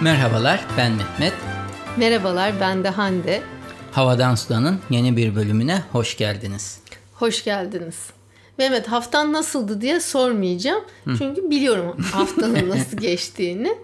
Merhabalar, ben Mehmet. Merhabalar, ben de Hande. Havadan Sudan'ın yeni bir bölümüne hoş geldiniz. Hoş geldiniz. Mehmet haftan nasıldı diye sormayacağım. Hı. Çünkü biliyorum haftanın nasıl geçtiğini.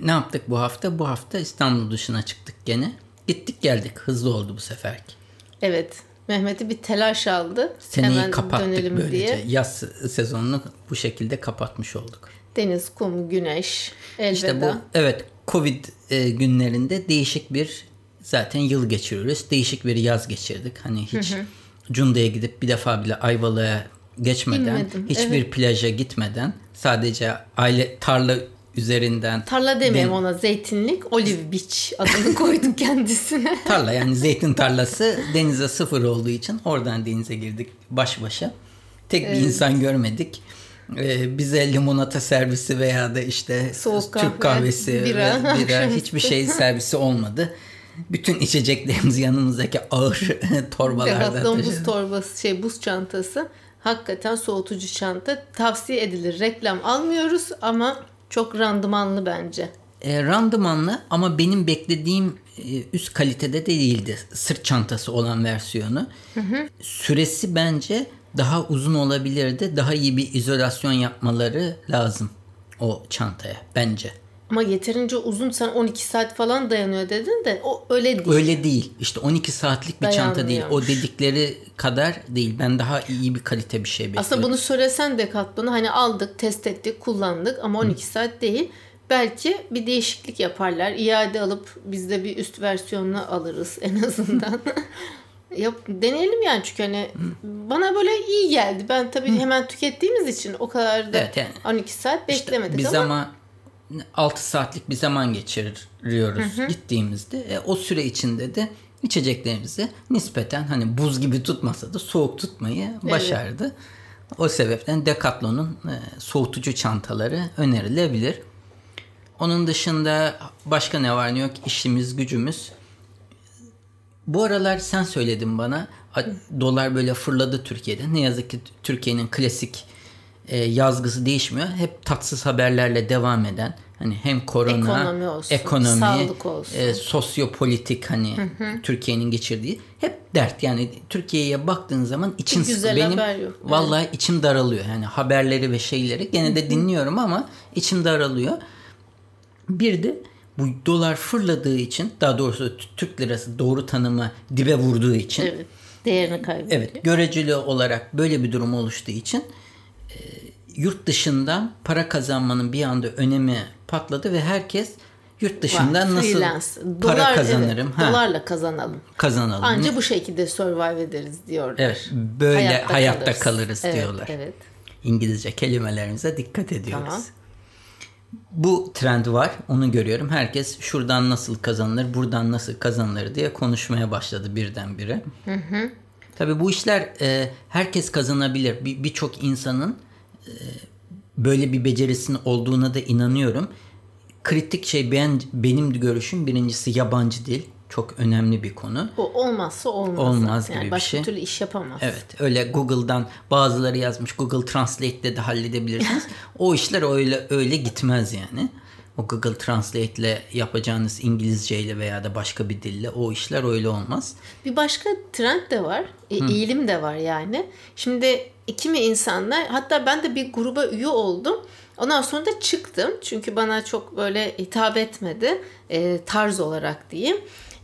Ne yaptık bu hafta? Bu hafta İstanbul dışına çıktık gene. Gittik geldik. Hızlı oldu bu seferki. Evet. Mehmet'i bir telaş aldı. Seneyi Hemen kapattık böylece. Diye. Yaz sezonunu bu şekilde kapatmış olduk. Deniz, kum, güneş, elveda. İşte bu evet Covid e, günlerinde değişik bir zaten yıl geçiriyoruz. Değişik bir yaz geçirdik. Hani hiç hı hı. Cunda'ya gidip bir defa bile Ayvalık'a geçmeden, Bilmedim, hiçbir evet. plaja gitmeden sadece aile tarla üzerinden. Tarla demeyelim ona zeytinlik Olive Beach adını koyduk kendisine. tarla yani zeytin tarlası denize sıfır olduğu için oradan denize girdik baş başa. Tek evet. bir insan görmedik. Ee, bize limonata servisi veya da işte Soğuk kahve, Türk kahvesi, bira, bira hiçbir şey servisi olmadı. Bütün içeceklerimizi yanımızdaki ağır torbalarda taşıdık. buz torbası, şey buz çantası. Hakikaten soğutucu çanta. Tavsiye edilir. Reklam almıyoruz ama çok randımanlı bence. E, randımanlı ama benim beklediğim e, üst kalitede de değildi. Sırt çantası olan versiyonu. Hı hı. Süresi bence daha uzun olabilirdi. Daha iyi bir izolasyon yapmaları lazım o çantaya bence. Ama yeterince uzun sen 12 saat falan dayanıyor dedin de o öyle değil. Öyle değil. İşte 12 saatlik bir çanta değil. O dedikleri kadar değil. Ben daha iyi bir kalite bir şey bekliyorum. Aslında bunu söylesen Decathlon'u hani aldık, test ettik, kullandık ama 12 Hı. saat değil. Belki bir değişiklik yaparlar. İade alıp biz de bir üst versiyonunu alırız en azından. Yap, deneyelim yani çünkü hani Hı. bana böyle iyi geldi. Ben tabii Hı. hemen tükettiğimiz için o kadar da evet, yani. 12 saat beklemedik işte biz ama. ama 6 saatlik bir zaman geçiriyoruz hı hı. gittiğimizde. E, o süre içinde de içeceklerimizi nispeten hani buz gibi tutmasa da soğuk tutmayı evet. başardı. O sebepten Decathlon'un e, soğutucu çantaları önerilebilir. Onun dışında başka ne var ne yok işimiz gücümüz. Bu aralar sen söyledin bana dolar böyle fırladı Türkiye'de. Ne yazık ki Türkiye'nin klasik e, yazgısı değişmiyor. Hep tatsız haberlerle devam eden hani hem korona, ekonomi, olsun, ekonomi sağlık olsun. E, sosyopolitik hani Türkiye'nin geçirdiği hep dert. Yani Türkiye'ye baktığın zaman için Güzel benim haber yok. vallahi evet. içim daralıyor. Yani haberleri ve şeyleri gene de dinliyorum ama içim daralıyor. Bir de bu dolar fırladığı için daha doğrusu Türk lirası doğru tanımı dibe vurduğu için evet, değerini kaybediyor. Evet, göreceli olarak böyle bir durum oluştuğu için e, yurt dışından para kazanmanın bir anda önemi patladı ve herkes yurt dışından nasıl freelance. para Dolar, kazanırım? Evet, ha. Dolarla kazanalım. Kazanalım. Anca bu şekilde survive ederiz diyorlar. Evet, böyle hayatta, hayatta kalırız, kalırız evet, diyorlar. Evet. İngilizce kelimelerimize dikkat ediyoruz. Tamam. Bu trend var. Onu görüyorum. Herkes şuradan nasıl kazanılır, buradan nasıl kazanılır diye konuşmaya başladı birdenbire. Hı hı. Tabii bu işler e, herkes kazanabilir. Birçok bir insanın e, böyle bir becerisinin olduğuna da inanıyorum. Kritik şey ben benim görüşüm birincisi yabancı dil. Çok önemli bir konu. O olmazsa olmaz. Olmaz gibi yani bir şey. Başka türlü iş yapamaz. Evet. Öyle Google'dan bazıları yazmış. Google Translate'de de halledebilirsiniz. o işler öyle öyle gitmez yani. O Google Translate ile yapacağınız İngilizce ile veya da başka bir dille o işler öyle olmaz. Bir başka trend de var. E, eğilim de var yani. Şimdi kimi insanlar hatta ben de bir gruba üye oldum. Ondan sonra da çıktım. Çünkü bana çok böyle hitap etmedi. E, tarz olarak diyeyim.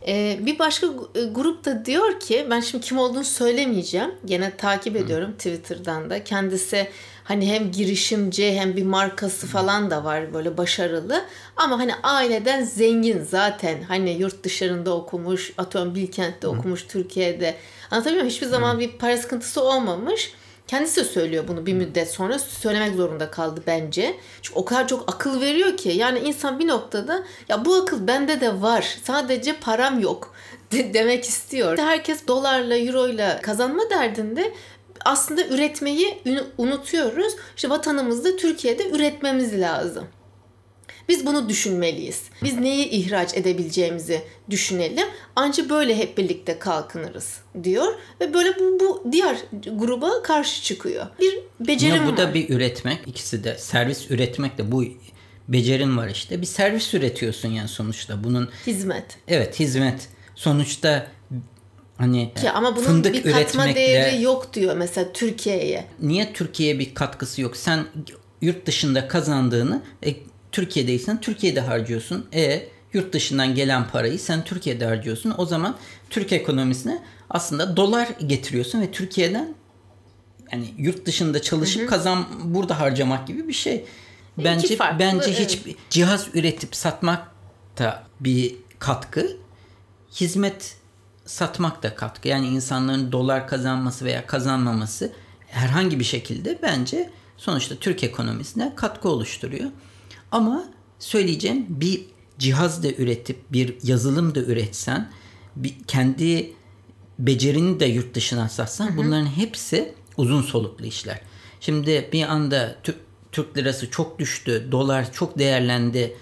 E, bir başka e, grup da diyor ki ben şimdi kim olduğunu söylemeyeceğim. Gene takip ediyorum Hı. Twitter'dan da. Kendisi hani hem girişimci hem bir markası falan da var böyle başarılı. Ama hani aileden zengin zaten. Hani yurt dışarında okumuş, atıyorum Bilkent'te okumuş, Türkiye'de. Anlatabiliyor muyum? Hiçbir zaman bir para sıkıntısı olmamış. Kendisi de söylüyor bunu bir müddet sonra söylemek zorunda kaldı bence. Çünkü o kadar çok akıl veriyor ki yani insan bir noktada ya bu akıl bende de var sadece param yok de- demek istiyor. Herkes dolarla euroyla kazanma derdinde aslında üretmeyi unutuyoruz. İşte vatanımızda Türkiye'de üretmemiz lazım. Biz bunu düşünmeliyiz. Biz neyi ihraç edebileceğimizi düşünelim. Ancak böyle hep birlikte kalkınırız diyor ve böyle bu, bu diğer gruba karşı çıkıyor. Bir becerim ya bu var. da bir üretmek. İkisi de servis üretmek de bu becerin var işte. Bir servis üretiyorsun yani sonuçta. Bunun Hizmet. evet hizmet. Sonuçta hani Ki ama bunun fındık bir katma üretmekle değeri yok diyor mesela Türkiye'ye. niye Türkiye'ye bir katkısı yok? Sen yurt dışında kazandığını e, Türkiye'deysen Türkiye'de harcıyorsun. E yurt dışından gelen parayı sen Türkiye'de harcıyorsun. O zaman Türk ekonomisine aslında dolar getiriyorsun ve Türkiye'den yani yurt dışında çalışıp kazan burada harcamak gibi bir şey. Bence farklı, bence evet. hiç cihaz üretip satmak da bir katkı. Hizmet satmak da katkı. Yani insanların dolar kazanması veya kazanmaması herhangi bir şekilde bence sonuçta Türk ekonomisine katkı oluşturuyor. Ama söyleyeceğim bir cihaz da üretip bir yazılım da üretsen bir, kendi becerini de yurt dışına satsan bunların hepsi uzun soluklu işler. Şimdi bir anda Türk, Türk lirası çok düştü, dolar çok değerlendi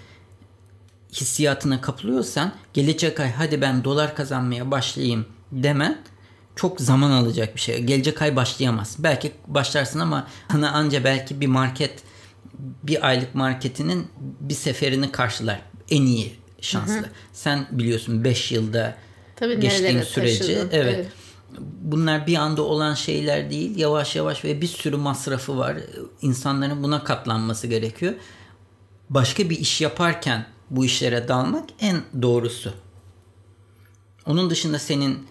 hissiyatına kapılıyorsan gelecek ay hadi ben dolar kazanmaya başlayayım demen çok zaman alacak bir şey. Gelecek ay başlayamaz. Belki başlarsın ama sana anca belki bir market bir aylık marketinin bir seferini karşılar. En iyi şanslı. Sen biliyorsun 5 yılda Tabii geçtiğin süreci taşıdın, evet. evet. Bunlar bir anda olan şeyler değil. Yavaş yavaş ve bir sürü masrafı var. İnsanların buna katlanması gerekiyor. Başka bir iş yaparken bu işlere dalmak en doğrusu. Onun dışında senin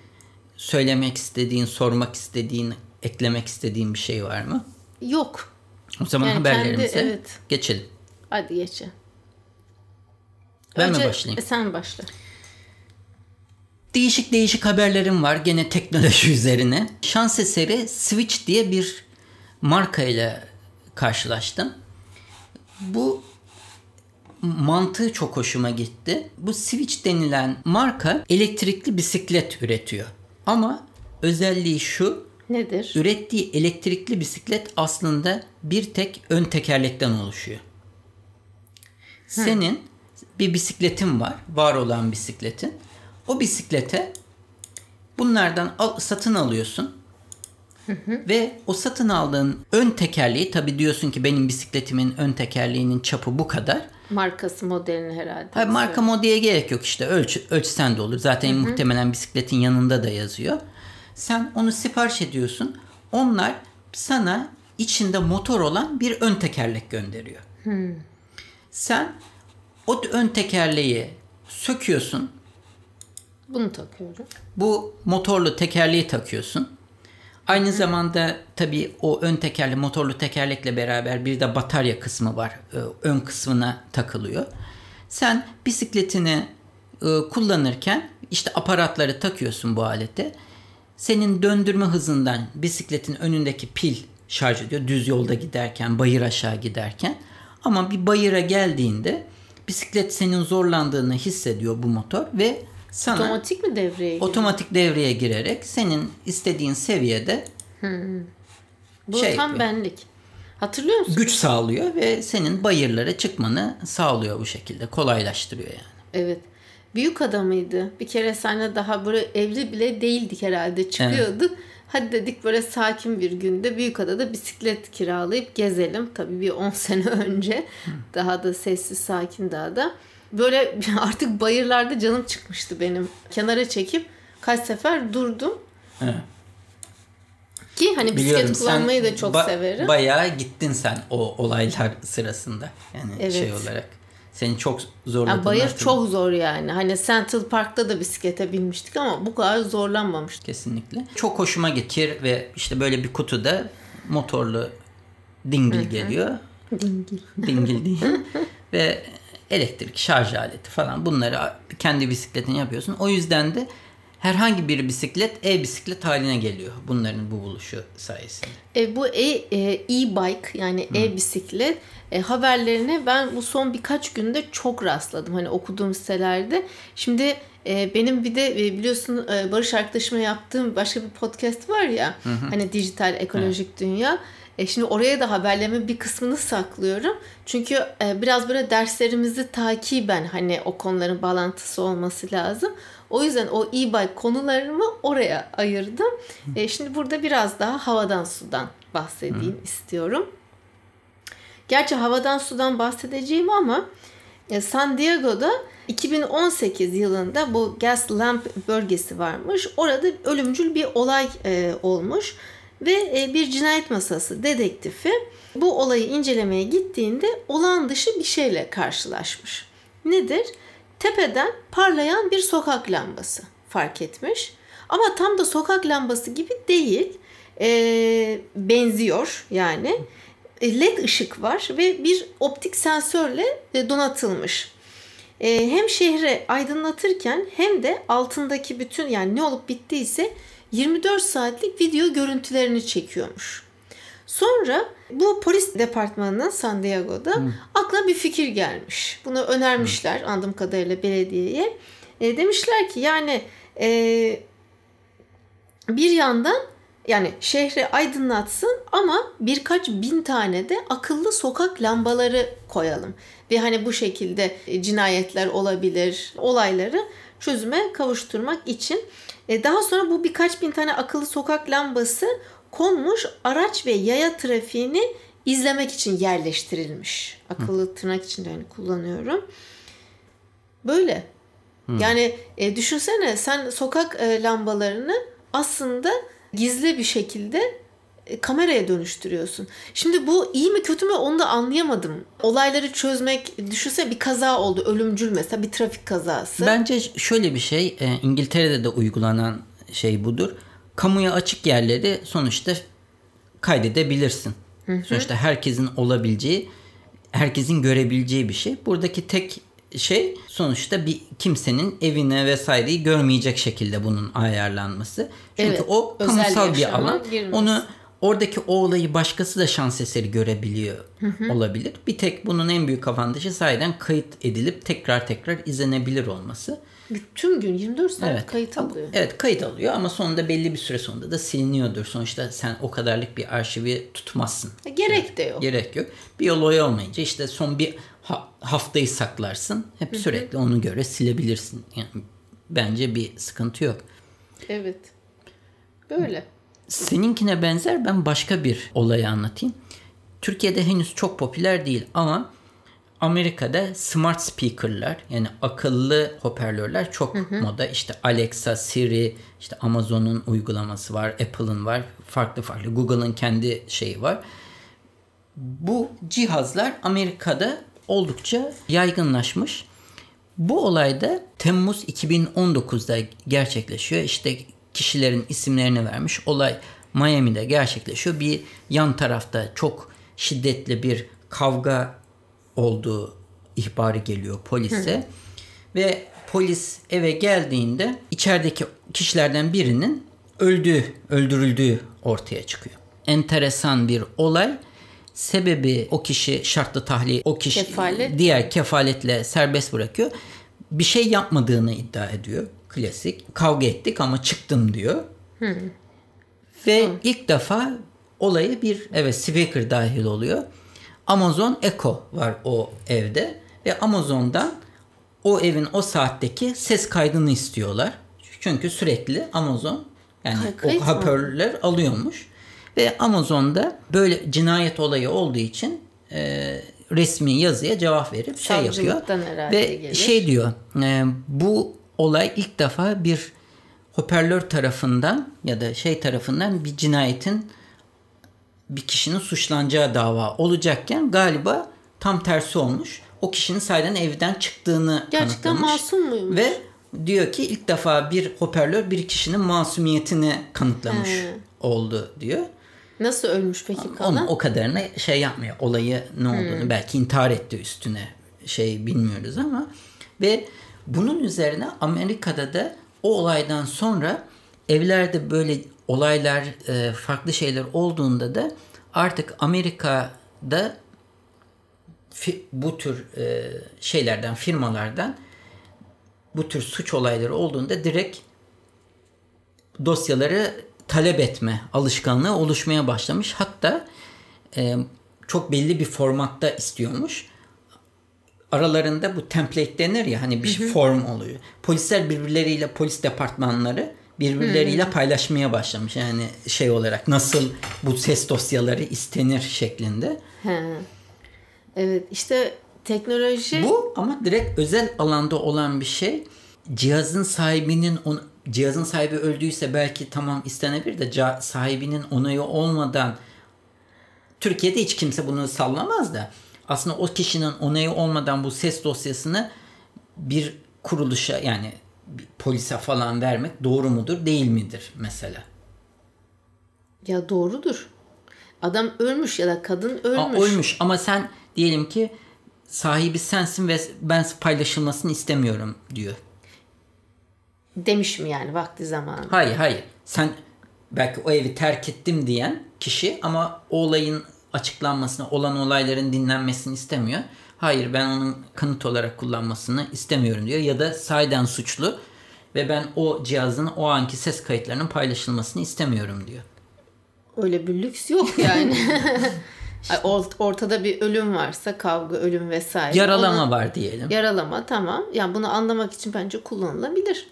söylemek istediğin, sormak istediğin, eklemek istediğin bir şey var mı? Yok. O zaman Yani haberlerimize kendi- evet. geçelim. Hadi geçe. Ben mi Önce- başlayayım? E, sen başla. Değişik değişik haberlerim var gene teknoloji üzerine. Şans eseri Switch diye bir markayla karşılaştım. Bu mantığı çok hoşuma gitti. Bu Switch denilen marka elektrikli bisiklet üretiyor. Ama özelliği şu, Nedir? ürettiği elektrikli bisiklet aslında bir tek ön tekerlekten oluşuyor. Senin bir bisikletin var, var olan bisikletin. O bisiklete bunlardan al- satın alıyorsun. Ve o satın aldığın ön tekerleği tabi diyorsun ki benim bisikletimin ön tekerleğinin çapı bu kadar. Markası modelini herhalde. Ha, marka modeye gerek yok işte ölç, ölçsen de olur. Zaten muhtemelen bisikletin yanında da yazıyor. Sen onu sipariş ediyorsun. Onlar sana içinde motor olan bir ön tekerlek gönderiyor. Sen o ön tekerleği söküyorsun. Bunu takıyorum. Bu motorlu tekerleği takıyorsun. Aynı zamanda tabii o ön tekerle motorlu tekerlekle beraber bir de batarya kısmı var. Ee, Ön kısmına takılıyor. Sen bisikletini e, kullanırken işte aparatları takıyorsun bu alete. Senin döndürme hızından bisikletin önündeki pil şarj ediyor. Düz yolda giderken, bayır aşağı giderken. Ama bir bayıra geldiğinde bisiklet senin zorlandığını hissediyor bu motor ve sana Otomatik mi devreye giriyor? otomatik devreye girerek senin istediğin seviyede Bu şey tam benlik. Hatırlıyor musun? güç sağlıyor ve senin bayırlara çıkmanı sağlıyor bu şekilde. Kolaylaştırıyor yani. Evet. Büyük adamıydı. Bir kere seninle daha böyle evli bile değildik herhalde. Çıkıyorduk. Hadi dedik böyle sakin bir günde Büyükada'da bisiklet kiralayıp gezelim. Tabii bir 10 sene önce. Daha da sessiz sakin daha da. Böyle artık bayırlarda canım çıkmıştı benim. Kenara çekip kaç sefer durdum. Evet. Ki hani Biliyorum bisiklet kullanmayı da çok ba- severim. Bayağı gittin sen o olaylar sırasında. Yani Evet. şey olarak. Seni çok Yani zorladığını bayır hatırlıyorum. çok zor yani. Hani Central Park'ta da bisiklete binmiştik ama bu kadar zorlanmamıştık. Kesinlikle. Çok hoşuma gitti ve işte böyle bir kutuda motorlu dingil geliyor. Dingil. Dingil değil. ve elektrik şarj aleti falan bunları kendi bisikletini yapıyorsun. O yüzden de herhangi bir bisiklet e-bisiklet haline geliyor bunların bu buluşu sayesinde. E, bu e, e, e-bike yani e-bisiklet e, haberlerine ben bu son birkaç günde çok rastladım. Hani okuduğum sitelerde. Şimdi e, benim bir de e, biliyorsun e, Barış arkadaşımla yaptığım başka bir podcast var ya. Hani dijital ekolojik dünya. E, şimdi oraya da haberleme bir kısmını saklıyorum. Çünkü e, biraz böyle derslerimizi takiben hani o konuların bağlantısı olması lazım. O yüzden o e-bike konularımı oraya ayırdım. E, şimdi burada biraz daha havadan sudan bahsedeyim istiyorum. Gerçi havadan sudan bahsedeceğim ama e, San Diego'da 2018 yılında bu Gas Lamp bölgesi varmış. Orada ölümcül bir olay e, olmuş ve e, bir cinayet masası dedektifi bu olayı incelemeye gittiğinde olağan dışı bir şeyle karşılaşmış. Nedir? Tepeden parlayan bir sokak lambası fark etmiş. Ama tam da sokak lambası gibi değil. E, benziyor yani. E, LED ışık var ve bir optik sensörle e, donatılmış. Hem şehri aydınlatırken hem de altındaki bütün yani ne olup bittiyse 24 saatlik video görüntülerini çekiyormuş. Sonra bu polis departmanının San Diego'da hmm. aklına bir fikir gelmiş. Bunu önermişler hmm. anladığım kadarıyla belediyeye. E, demişler ki yani e, bir yandan yani şehri aydınlatsın ama birkaç bin tane de akıllı sokak lambaları koyalım. Ve hani bu şekilde cinayetler olabilir, olayları çözüme kavuşturmak için. E, daha sonra bu birkaç bin tane akıllı sokak lambası konmuş araç ve yaya trafiğini izlemek için yerleştirilmiş. Akıllı tırnak içinde yani kullanıyorum. Böyle. Hmm. Yani e, düşünsene sen sokak e, lambalarını aslında gizli bir şekilde kameraya dönüştürüyorsun. Şimdi bu iyi mi kötü mü onu da anlayamadım. Olayları çözmek düşünse bir kaza oldu ölümcül mesela bir trafik kazası. Bence şöyle bir şey e, İngiltere'de de uygulanan şey budur. Kamuya açık yerleri sonuçta kaydedebilirsin. Hı hı. Sonuçta herkesin olabileceği, herkesin görebileceği bir şey. Buradaki tek şey sonuçta bir kimsenin evine vesaireyi görmeyecek şekilde bunun ayarlanması. Çünkü evet, o kamusal bir alan. Girmez. Onu oradaki o olayı başkası da şans eseri görebiliyor hı hı. olabilir. Bir tek bunun en büyük avantajı sahiden kayıt edilip tekrar tekrar izlenebilir olması. Bütün gün 24 saat evet. kayıt alıyor. Evet kayıt alıyor ama sonunda belli bir süre sonunda da siliniyordur. Sonuçta sen o kadarlık bir arşivi tutmazsın. E, gerek evet. de yok. Gerek yok. Bir olay olmayınca işte son bir ha- haftayı saklarsın. Hep Hı-hı. sürekli onu göre silebilirsin. Yani bence bir sıkıntı yok. Evet. Böyle. Seninkine benzer ben başka bir olayı anlatayım. Türkiye'de henüz çok popüler değil ama Amerika'da smart speaker'lar yani akıllı hoparlörler çok hı hı. moda. İşte Alexa, Siri, işte Amazon'un uygulaması var, Apple'ın var, farklı farklı. Google'ın kendi şeyi var. Bu cihazlar Amerika'da oldukça yaygınlaşmış. Bu olayda Temmuz 2019'da gerçekleşiyor. İşte kişilerin isimlerini vermiş. Olay Miami'de gerçekleşiyor. Bir yan tarafta çok şiddetli bir kavga olduğu ihbarı geliyor polise. Hı. Ve polis eve geldiğinde içerideki kişilerden birinin öldüğü, öldürüldüğü ortaya çıkıyor. Enteresan bir olay. Sebebi o kişi şartlı tahliye, o kişi Kefalet. diğer kefaletle serbest bırakıyor. Bir şey yapmadığını iddia ediyor. Klasik. Kavga ettik ama çıktım diyor. Hı. Ve Hı. ilk defa olayı bir evet speaker dahil oluyor. Amazon Echo var o evde ve Amazon'dan o evin o saatteki ses kaydını istiyorlar. Çünkü sürekli Amazon yani Kay, o hoparlörler alıyormuş. Ve Amazon'da böyle cinayet olayı olduğu için e, resmi yazıya cevap verip şey yapıyor. Ve gelir. şey diyor e, bu olay ilk defa bir hoparlör tarafından ya da şey tarafından bir cinayetin bir kişinin suçlanacağı dava olacakken galiba tam tersi olmuş. O kişinin sayeden evden çıktığını Gerçekten masum muymuş? Ve diyor ki ilk defa bir hoparlör bir kişinin masumiyetini kanıtlamış He. oldu diyor. Nasıl ölmüş peki kadın? Onun o kadarını şey yapmıyor. Olayı ne olduğunu hmm. belki intihar etti üstüne şey bilmiyoruz ama ve bunun üzerine Amerika'da da o olaydan sonra evlerde böyle olaylar, e, farklı şeyler olduğunda da artık Amerika'da bu tür e, şeylerden, firmalardan bu tür suç olayları olduğunda direkt dosyaları talep etme alışkanlığı oluşmaya başlamış. Hatta e, çok belli bir formatta istiyormuş. Aralarında bu template denir ya hani bir şey form oluyor. Polisler birbirleriyle polis departmanları birbirleriyle hmm. paylaşmaya başlamış. Yani şey olarak nasıl bu ses dosyaları istenir şeklinde. Hmm. Evet işte teknoloji Bu ama direkt özel alanda olan bir şey. Cihazın sahibinin on, cihazın sahibi öldüyse belki tamam istenebilir de sahibinin onayı olmadan Türkiye'de hiç kimse bunu sallamaz da aslında o kişinin onayı olmadan bu ses dosyasını bir kuruluşa yani polise falan vermek doğru mudur değil midir mesela? ya doğrudur. Adam ölmüş ya da kadın Aa, ölmüş. ölmüş ama sen diyelim ki sahibi sensin ve ben paylaşılmasını istemiyorum diyor. Demiş mi yani vakti zamanı? Hayır hayır. Sen belki o evi terk ettim diyen kişi ama o olayın açıklanmasını, olan olayların dinlenmesini istemiyor. Hayır ben onun kanıt olarak kullanmasını istemiyorum diyor. Ya da sahiden suçlu ve ben o cihazın o anki ses kayıtlarının paylaşılmasını istemiyorum diyor. Öyle bir lüks yok yani. Ortada bir ölüm varsa kavga, ölüm vesaire. Yaralama Onu- var diyelim. Yaralama tamam. Yani bunu anlamak için bence kullanılabilir.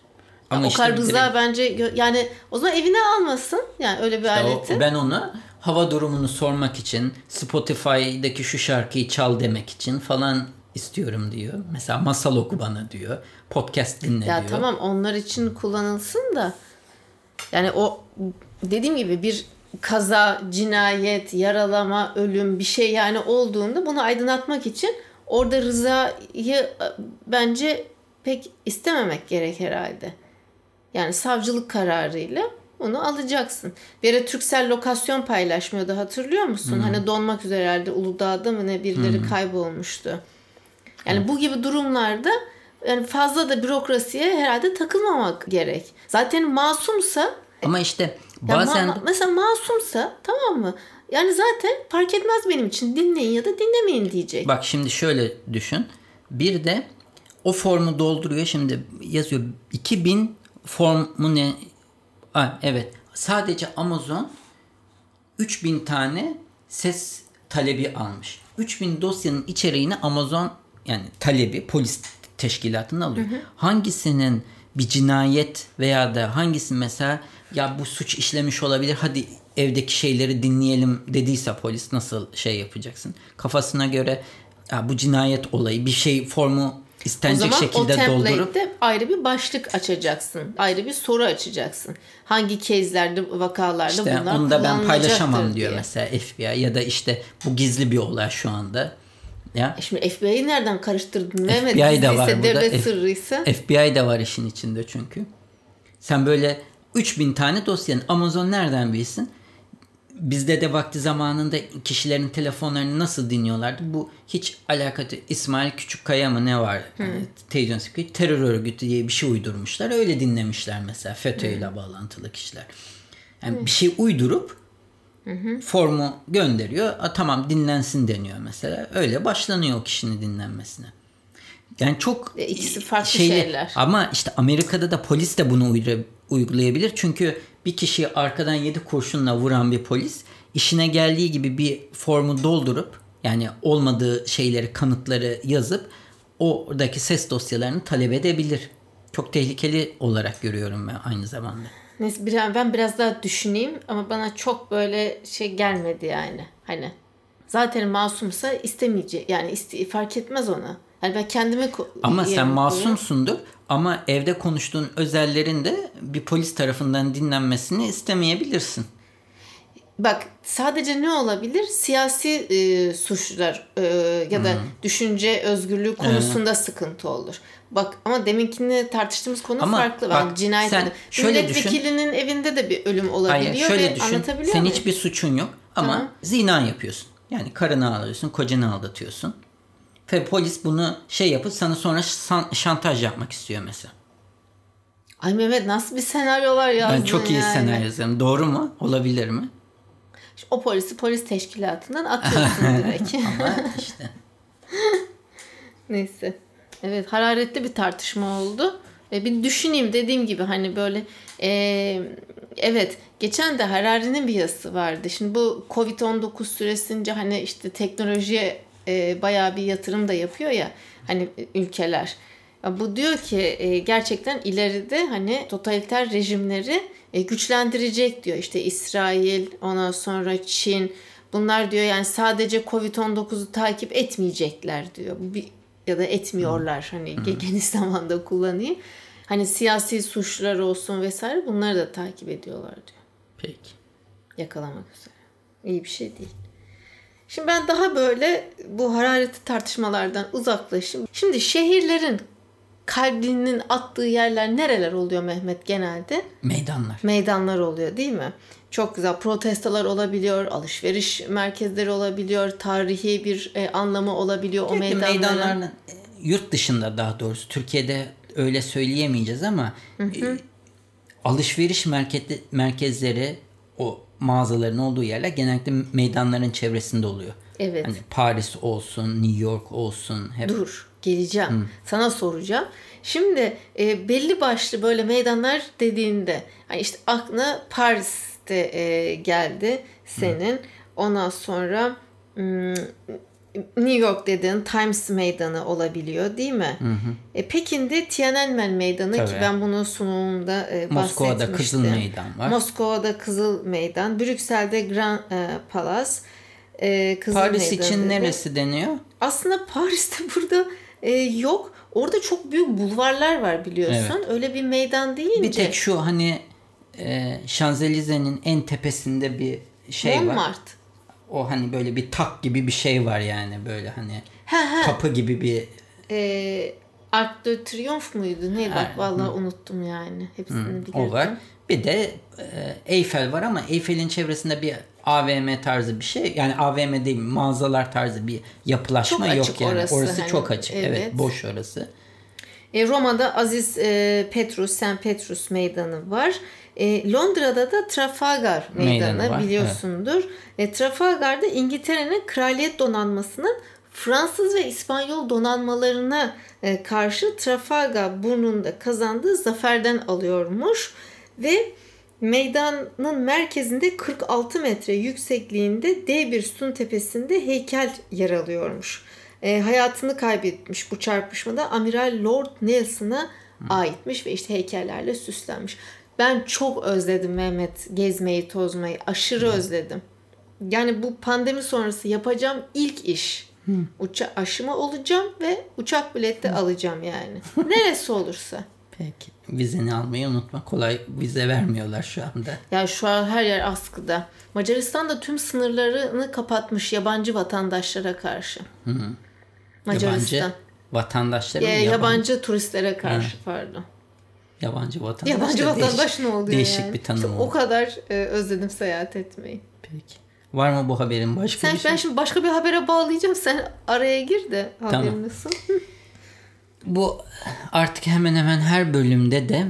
Ama o işte kadar rıza bence yani o zaman evine almasın. Yani öyle bir O- aleti. ben onu hava durumunu sormak için Spotify'daki şu şarkıyı çal demek için falan istiyorum diyor. Mesela masal oku bana diyor. Podcast dinle Ya diyor. tamam onlar için kullanılsın da yani o dediğim gibi bir kaza, cinayet, yaralama, ölüm bir şey yani olduğunda bunu aydınlatmak için orada rızayı e, bence pek istememek gerek herhalde. Yani savcılık kararıyla onu alacaksın. Bir ara Türksel lokasyon paylaşmıyordu hatırlıyor musun? Hani donmak üzere herhalde Uludağ'da mı ne birileri kaybolmuştu. Yani bu gibi durumlarda yani fazla da bürokrasiye herhalde takılmamak gerek. Zaten masumsa Ama işte bazen ma- mesela masumsa tamam mı? Yani zaten fark etmez benim için dinleyin ya da dinlemeyin diyecek. bak şimdi şöyle düşün. Bir de o formu dolduruyor. Şimdi yazıyor 2000 formu ne? Evet. Sadece Amazon 3000 tane ses talebi almış. 3000 dosyanın içeriğini Amazon yani talebi polis teşkilatının alıyor. Hangisinin bir cinayet veya da hangisi mesela ya bu suç işlemiş olabilir hadi evdeki şeyleri dinleyelim dediyse polis nasıl şey yapacaksın? Kafasına göre ya bu cinayet olayı bir şey formu O istenecek zaman o şekilde doldurup template'de ayrı bir başlık açacaksın. Ayrı bir soru açacaksın. Hangi case'lerde, vakalarda İşte bunlar onu da ben paylaşamam diyor diye. mesela FBI ya da işte bu gizli bir olay şu anda. Ya E Şimdi FBI'yi nereden karıştırdın Mehmet? FBI de var burada. devlet sırrıysa. FBI de var işin içinde çünkü. Sen böyle 3000 tane dosyanın Amazon nereden bilsin? Bizde de vakti zamanında kişilerin telefonlarını nasıl dinliyorlardı? Bu hiç alakası İsmail Küçükkaya mı ne var? Yani televizyon spikeri terör örgütü diye bir şey uydurmuşlar. Öyle dinlemişler mesela FETÖ ile bağlantılı kişiler. Yani bir şey uydurup formu gönderiyor. A, tamam dinlensin deniyor mesela. Öyle başlanıyor o kişinin dinlenmesine. Yani çok E, ikisi farklı şeyli- şeyler. Ama işte Amerika'da da polis de bunu uyra- uygulayabilir. Çünkü bir kişiyi arkadan yedi kurşunla vuran bir polis işine geldiği gibi bir formu doldurup yani olmadığı şeyleri kanıtları yazıp oradaki ses dosyalarını talep edebilir. Çok tehlikeli olarak görüyorum ben aynı zamanda. Neyse ben biraz daha düşüneyim ama bana çok böyle şey gelmedi yani. Hani zaten masumsa istemeyecek yani iste, fark etmez ona. Hani ben kendime Ama sen masumsundur ama evde konuştuğun özellerin de bir polis tarafından dinlenmesini istemeyebilirsin. Bak sadece ne olabilir? Siyasi e, suçlar e, ya da düşünce özgürlüğü konusunda sıkıntı olur. Bak ama deminkini tartıştığımız konu Ama farklı. bak, Bak, cinayet sen şöyle Milletvekilinin evinde de bir ölüm olabiliyor Hayır şöyle ve düşün. anlatabiliyor Senin muyum? hiçbir suçun yok ama Tamam. zina yapıyorsun. Yani karını alıyorsun, kocanı aldatıyorsun. Ve polis bunu şey yapıp sana sonra şan- şantaj yapmak istiyor mesela. Ay Mehmet nasıl bir senaryolar yazdın Ben çok iyi yani. senaryo yazarım. Doğru mu? Olabilir mi? O polisi polis teşkilatından atıyorsun direkt. Ama işte. Neyse. Evet hararetli bir tartışma oldu. E, bir düşüneyim dediğim gibi hani böyle e, evet geçen de Harari'nin bir yazısı vardı. Şimdi bu Covid-19 süresince hani işte teknolojiye e, bayağı bir yatırım da yapıyor ya hani ülkeler. Bu diyor ki e, gerçekten ileride hani totaliter rejimleri e, güçlendirecek diyor. İşte İsrail, ondan sonra Çin Bunlar diyor yani sadece Covid-19'u takip etmeyecekler diyor. Ya da etmiyorlar hani geniş zamanda kullanayım. Hani siyasi suçlar olsun vesaire bunları da takip ediyorlar diyor. Peki. Yakalamak üzere. İyi bir şey değil. Şimdi ben daha böyle bu hararetli tartışmalardan uzaklaşayım. Şimdi şehirlerin kalbinin attığı yerler nereler oluyor Mehmet genelde? Meydanlar. Meydanlar oluyor değil mi? Çok güzel protestolar olabiliyor, alışveriş merkezleri olabiliyor, tarihi bir e, anlamı olabiliyor o Sürekli meydanların. meydanların e, yurt dışında daha doğrusu Türkiye'de öyle söyleyemeyeceğiz ama e, alışveriş merkezi, merkezleri o mağazaların olduğu yerler genellikle meydanların çevresinde oluyor. Evet. Hani Paris olsun, New York olsun hep Dur geleceğim. Sana soracağım. Şimdi e, belli başlı böyle meydanlar dediğinde hani işte aklına Paris'te e, geldi senin. Ondan sonra New York dedin Times Meydanı olabiliyor değil mi? E, Pekin'de Tiananmen Meydanı ki Tabii. ben bunu sunumumda e, Moskova'da bahsetmiştim. Kızıl Meydan var. Moskova'da Kızıl Meydan, Brüksel'de Grand e, Palace, e, Kızıl Paris Meydanı için dedi. neresi deniyor? Aslında Paris'te burada e, yok. Orada çok büyük bulvarlar var biliyorsun. Öyle bir meydan deyince. Bir tek şu hani e, Şanzelize'nin en tepesinde bir şey var. O hani böyle bir tak gibi bir şey var yani böyle hani Ha ha. kapı gibi bir E, Arc de Triomphe muydu? Neydi? Bak vallahi unuttum yani. Hepsini bilirdim. o var. Bir de e, Eyfel var ama Eyfel'in çevresinde bir AVM tarzı bir şey. Yani AVM değil mağazalar tarzı bir yapılaşma Çok yok yani. orası Orası, hani. çok açık. Evet. Evet. boş orası. E, Roma'da Aziz e, Petrus, St. Petrus Meydanı var. E, Londra'da da Trafalgar Meydanı Meydanı var, biliyorsundur. E, Trafalgar'da İngiltere'nin kraliyet donanmasının Fransız ve İspanyol donanmalarına e, karşı Trafalgar burnunda kazandığı zaferden alıyormuş. Ve meydanın merkezinde 46 metre yüksekliğinde dev bir sütun tepesinde heykel yer alıyormuş. E, hayatını kaybetmiş bu çarpışmada Amiral Lord Nelson'a aitmiş ve işte heykellerle süslenmiş. Ben çok özledim Mehmet gezmeyi tozmayı aşırı özledim. Yani bu pandemi sonrası yapacağım ilk iş. Uça aşıma olacağım ve uçak bileti alacağım yani. Neresi olursa. Peki. Vizeni almayı unutma. Kolay vize vermiyorlar şu anda. Ya şu an her yer askıda. Macaristan da tüm sınırlarını kapatmış yabancı vatandaşlara karşı. Macaristan. Yabancı vatandaşları Ya, mı? yabancı, turistlere karşı pardon. Yabancı vatandaş. Yabancı da vatandaş değiş- ne oluyor Değişik yani? bir tanım İşte o kadar e, özledim seyahat etmeyi. Peki. Var mı bu haberin başka Sen bir şey? ben şimdi başka bir habere bağlayacağım. Sen araya gir de haberini sun. Bu artık hemen hemen her bölümde de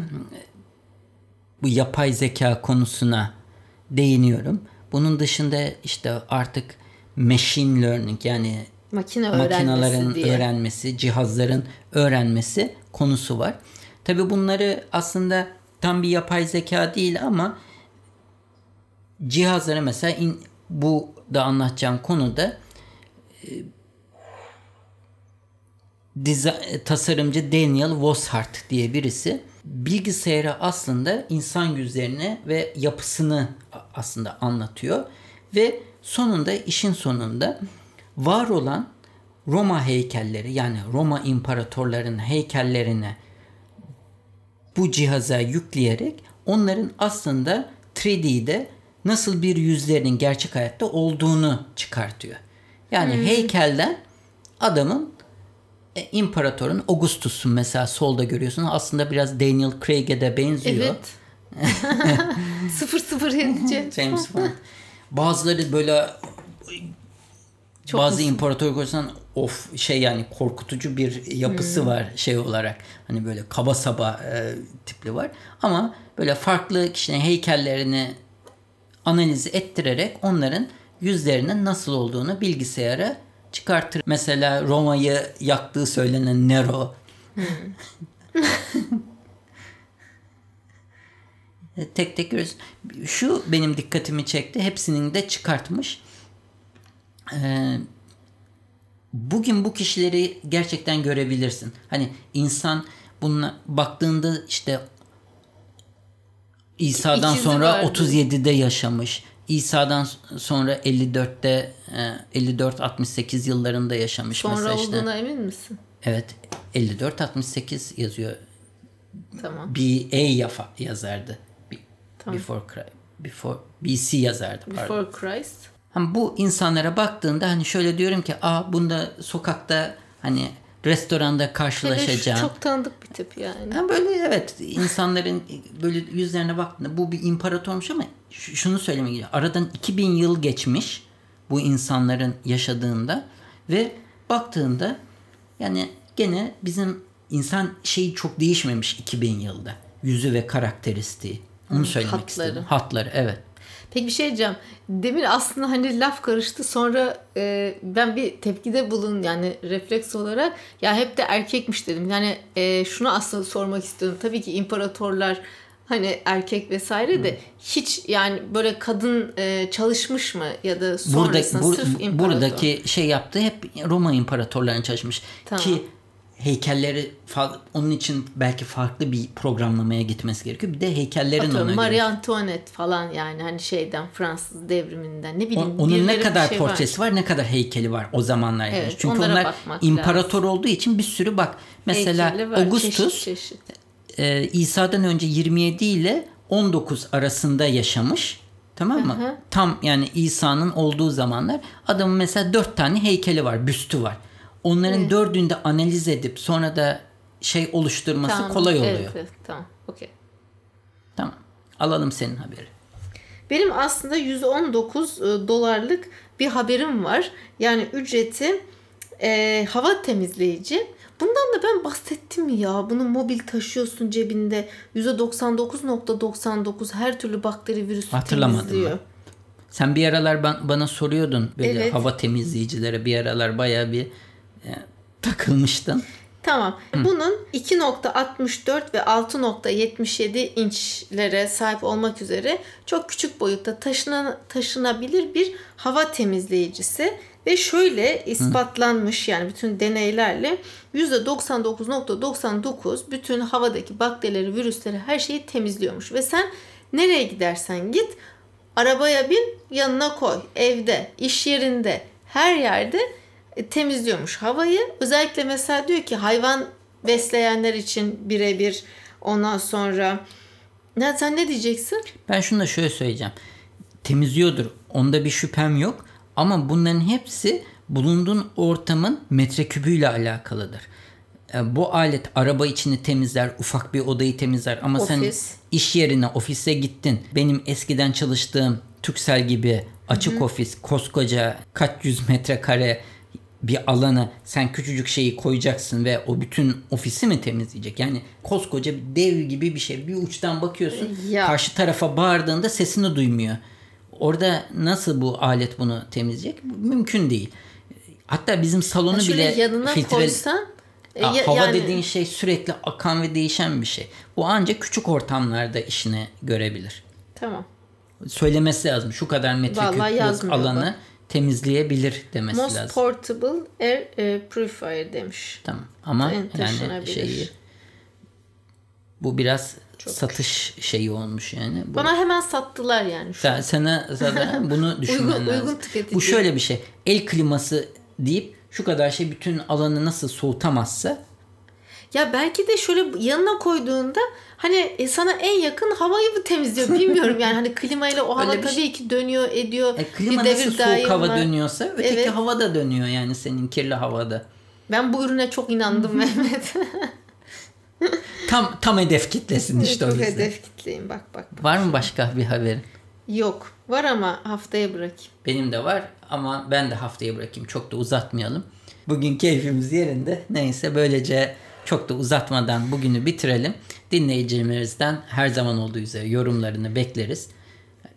bu yapay zeka konusuna değiniyorum. Bunun dışında işte artık machine learning yani Makine öğrenmesi makinelerin diye. öğrenmesi, cihazların öğrenmesi konusu var. Tabi bunları aslında tam bir yapay zeka değil ama cihazları mesela in, bu da anlatacağım konuda e, diza- tasarımcı Daniel Woshart diye birisi bilgisayara aslında insan yüzlerini ve yapısını aslında anlatıyor ve sonunda işin sonunda var olan Roma heykelleri yani Roma imparatorlarının heykellerine bu cihaza yükleyerek onların aslında 3D'de nasıl bir yüzlerinin gerçek hayatta olduğunu çıkartıyor. Yani heykelden adamın e, imparatorun Augustus'un mesela solda görüyorsun. Aslında biraz Daniel Craig'e de benziyor. Evet. 007 James Bond. Bazıları böyle Çok bazı musun? imparator görsen of şey yani korkutucu bir yapısı Hmm. var şey olarak. Hani böyle kaba saba e, tipli var. Ama böyle farklı kişinin heykellerini analiz ettirerek onların yüzlerinin nasıl olduğunu bilgisayara çıkartır. Mesela Roma'yı yaktığı söylenen Nero. tek tek görüyoruz. Şu benim dikkatimi çekti. Hepsinin de çıkartmış. Bugün bu kişileri gerçekten görebilirsin. Hani insan bununla baktığında işte İsa'dan İkizi sonra vardı. 37'de yaşamış. İsa'dan sonra 54'te 54-68 yıllarında yaşamış Sonra mesela işte. olduğuna emin misin? Evet 54-68 yazıyor. Tamam. BA yazardı. Tamam. Before, Christ- before BC yazardı pardon. Before Christ. Hani bu insanlara baktığında hani şöyle diyorum ki aa bunda sokakta hani restoranda şu çok tanıdık bir tip yani. Ha böyle evet insanların böyle yüzlerine baktığında bu bir imparatormuş ama şunu söylemek gerekiyor. Aradan 2000 yıl geçmiş bu insanların yaşadığında ve baktığında yani gene bizim insan şeyi çok değişmemiş 2000 yılda. Yüzü ve karakteristiği. Onu söylemek hatları. istedim. Hatları evet. Peki bir şey diyeceğim. Demin aslında hani laf karıştı sonra e, ben bir tepkide bulun yani refleks olarak ya hep de erkekmiş dedim. Yani e, şunu aslında sormak istiyorum. Tabii ki imparatorlar hani erkek vesaire de hiç yani böyle kadın e, çalışmış mı ya da sonrasında Burada, bu- sırf imparator. buradaki şey yaptığı hep Roma imparatorlarına çalışmış. Tamam. Ki heykelleri onun için belki farklı bir programlamaya gitmesi gerekiyor. Bir de heykellerin Atıyorum, ona Marie göre. Antoinette falan yani hani şeyden Fransız devriminden ne O- bileyim. onun ne kadar şey var. portresi var. ne kadar heykeli var o zamanlar. Evet, yapmış. Çünkü onlar imparator olduğu için bir sürü bak. Mesela var, Augustus çeşit çeşit. e, İsa'dan önce 27 ile 19 arasında yaşamış. Tamam mı? Hı hı. Tam yani İsa'nın olduğu zamanlar adamın mesela dört tane heykeli var, büstü var. Onların dördünü de analiz edip sonra da şey oluşturması Tamam, kolay oluyor. Evet, evet, tamam. Okey. Tamam. Alalım senin haberi. Benim aslında 119 e, dolarlık bir haberim var. Yani ücreti e, hava temizleyici. Bundan da ben bahsettim ya? Bunu mobil taşıyorsun cebinde. %99.99 her türlü bakteri virüsü Hatırlamadım temizliyor. ben. Sen bir aralar ban- bana soruyordun böyle Evet. hava temizleyicilere bir aralar bayağı bir takılmıştın. Tamam. Bunun 2.64 ve 6.77 inçlere sahip olmak üzere çok küçük boyutta taşınan, taşınabilir bir hava temizleyicisi ve şöyle ispatlanmış yani bütün deneylerle %99.99 bütün havadaki bakterileri, virüsleri her şeyi temizliyormuş ve sen nereye gidersen git arabaya bin yanına koy evde iş yerinde her yerde e, temizliyormuş havayı. Özellikle mesela diyor ki hayvan besleyenler için birebir ondan sonra ne sen ne diyeceksin? Ben şunu da şöyle söyleyeceğim. Temizliyordur. Onda bir şüphem yok. Ama bunların hepsi bulunduğun ortamın metrekübüyle alakalıdır. E, Bu alet araba içini temizler, ufak bir odayı temizler ama sen Ofis. iş yerine, ofise gittin. Benim eskiden çalıştığım Türksel gibi açık ofis, koskoca kaç yüz metrekare bir alana sen küçücük şeyi koyacaksın ve o bütün ofisi mi temizleyecek? Yani koskoca bir dev gibi bir şey. Bir uçtan bakıyorsun Ya. karşı tarafa bağırdığında sesini duymuyor. Orada nasıl bu alet bunu temizleyecek? Mümkün değil. Hatta bizim salonu Şöyle bile yanına filtre koysan e, ya- hava yani- dediğin şey sürekli akan ve değişen bir şey. Bu ancak küçük ortamlarda işine görebilir. Tamam. Söylemesi lazım. Şu kadar yazmıyor alanı bak. Temizleyebilir demesi Most lazım. portable air e, purifier demiş. Tamam. Ama yani taşınabilir. şeyi bu biraz satış şeyi olmuş yani. Bu, Bana hemen sattılar yani şu. Sen- sana zaten bunu düşünmen Uygun- lazım. uygun tüketici. Bu şöyle bir şey. El kliması deyip şu kadar şey bütün alanı nasıl soğutamazsa Ya belki de şöyle yanına koyduğunda hani e, sana en yakın havayı mı temizliyor bilmiyorum yani hani klimayla o hava Öyle bir şey- tabii ki dönüyor ediyor. E, klima Bir nasıl soğuk hava var. dönüyorsa öteki Evet. hava da dönüyor yani senin kirli havada. Ben bu ürüne çok inandım Mehmet. Tam tam hedef kitlesin işte o çok yüzden. hedef kitleyim bak bak. Var mı başka bir haberin? Yok. Var ama haftaya bırakayım. Benim de var ama ben de haftaya bırakayım. Çok da uzatmayalım. Bugün keyfimiz yerinde. Neyse böylece çok da uzatmadan bugünü bitirelim. Dinleyicilerimizden her zaman olduğu üzere yorumlarını bekleriz.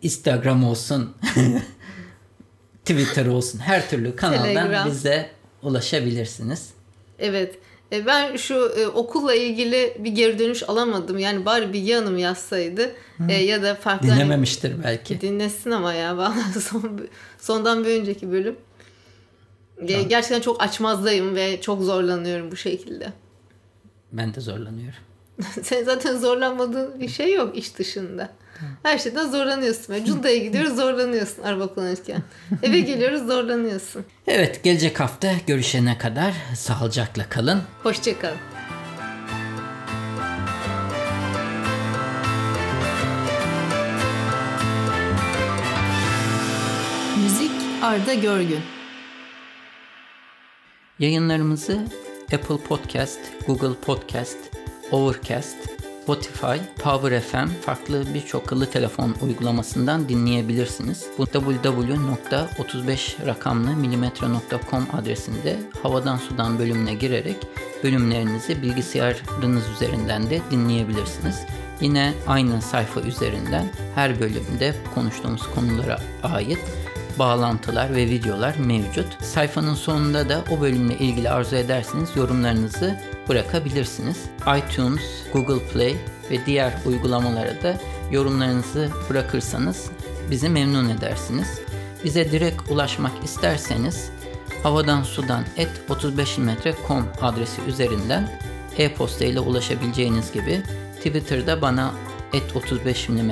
Instagram olsun, Twitter olsun her türlü kanaldan Telegram. bize ulaşabilirsiniz. Evet. E, Ben şu e, okulla ilgili bir geri dönüş alamadım. Yani bari bir yanım yazsaydı E, ya da farklı hani- Dinlememiştir belki. Dinlesin ama ya vallahi son, sondan bir önceki bölüm. Ge- Gerçekten çok açmazdayım ve çok zorlanıyorum bu şekilde. Ben de zorlanıyorum. Sen zaten zorlanmadığın bir şey yok iş dışında. Her şeyden zorlanıyorsun. Yani Cunda'ya gidiyoruz zorlanıyorsun araba kullanırken. Eve geliyoruz zorlanıyorsun. Evet gelecek hafta görüşene kadar sağlıcakla kalın. Hoşçakalın. Müzik Arda Görgün Yayınlarımızı Apple Podcast, Google Podcast, Overcast, Spotify, Power FM farklı birçok akıllı telefon uygulamasından dinleyebilirsiniz. Bu www.35 rakamlı adresinde havadan sudan bölümüne girerek bölümlerinizi bilgisayarınız üzerinden de dinleyebilirsiniz. Yine aynı sayfa üzerinden her bölümde konuştuğumuz konulara ait bağlantılar ve videolar mevcut. Sayfanın sonunda da o bölümle ilgili arzu ederseniz yorumlarınızı bırakabilirsiniz. iTunes, Google Play ve diğer uygulamalara da yorumlarınızı bırakırsanız bizi memnun edersiniz. Bize direkt ulaşmak isterseniz havadan sudan et 35mm.com adresi üzerinden e-posta ile ulaşabileceğiniz gibi Twitter'da bana et 35 mm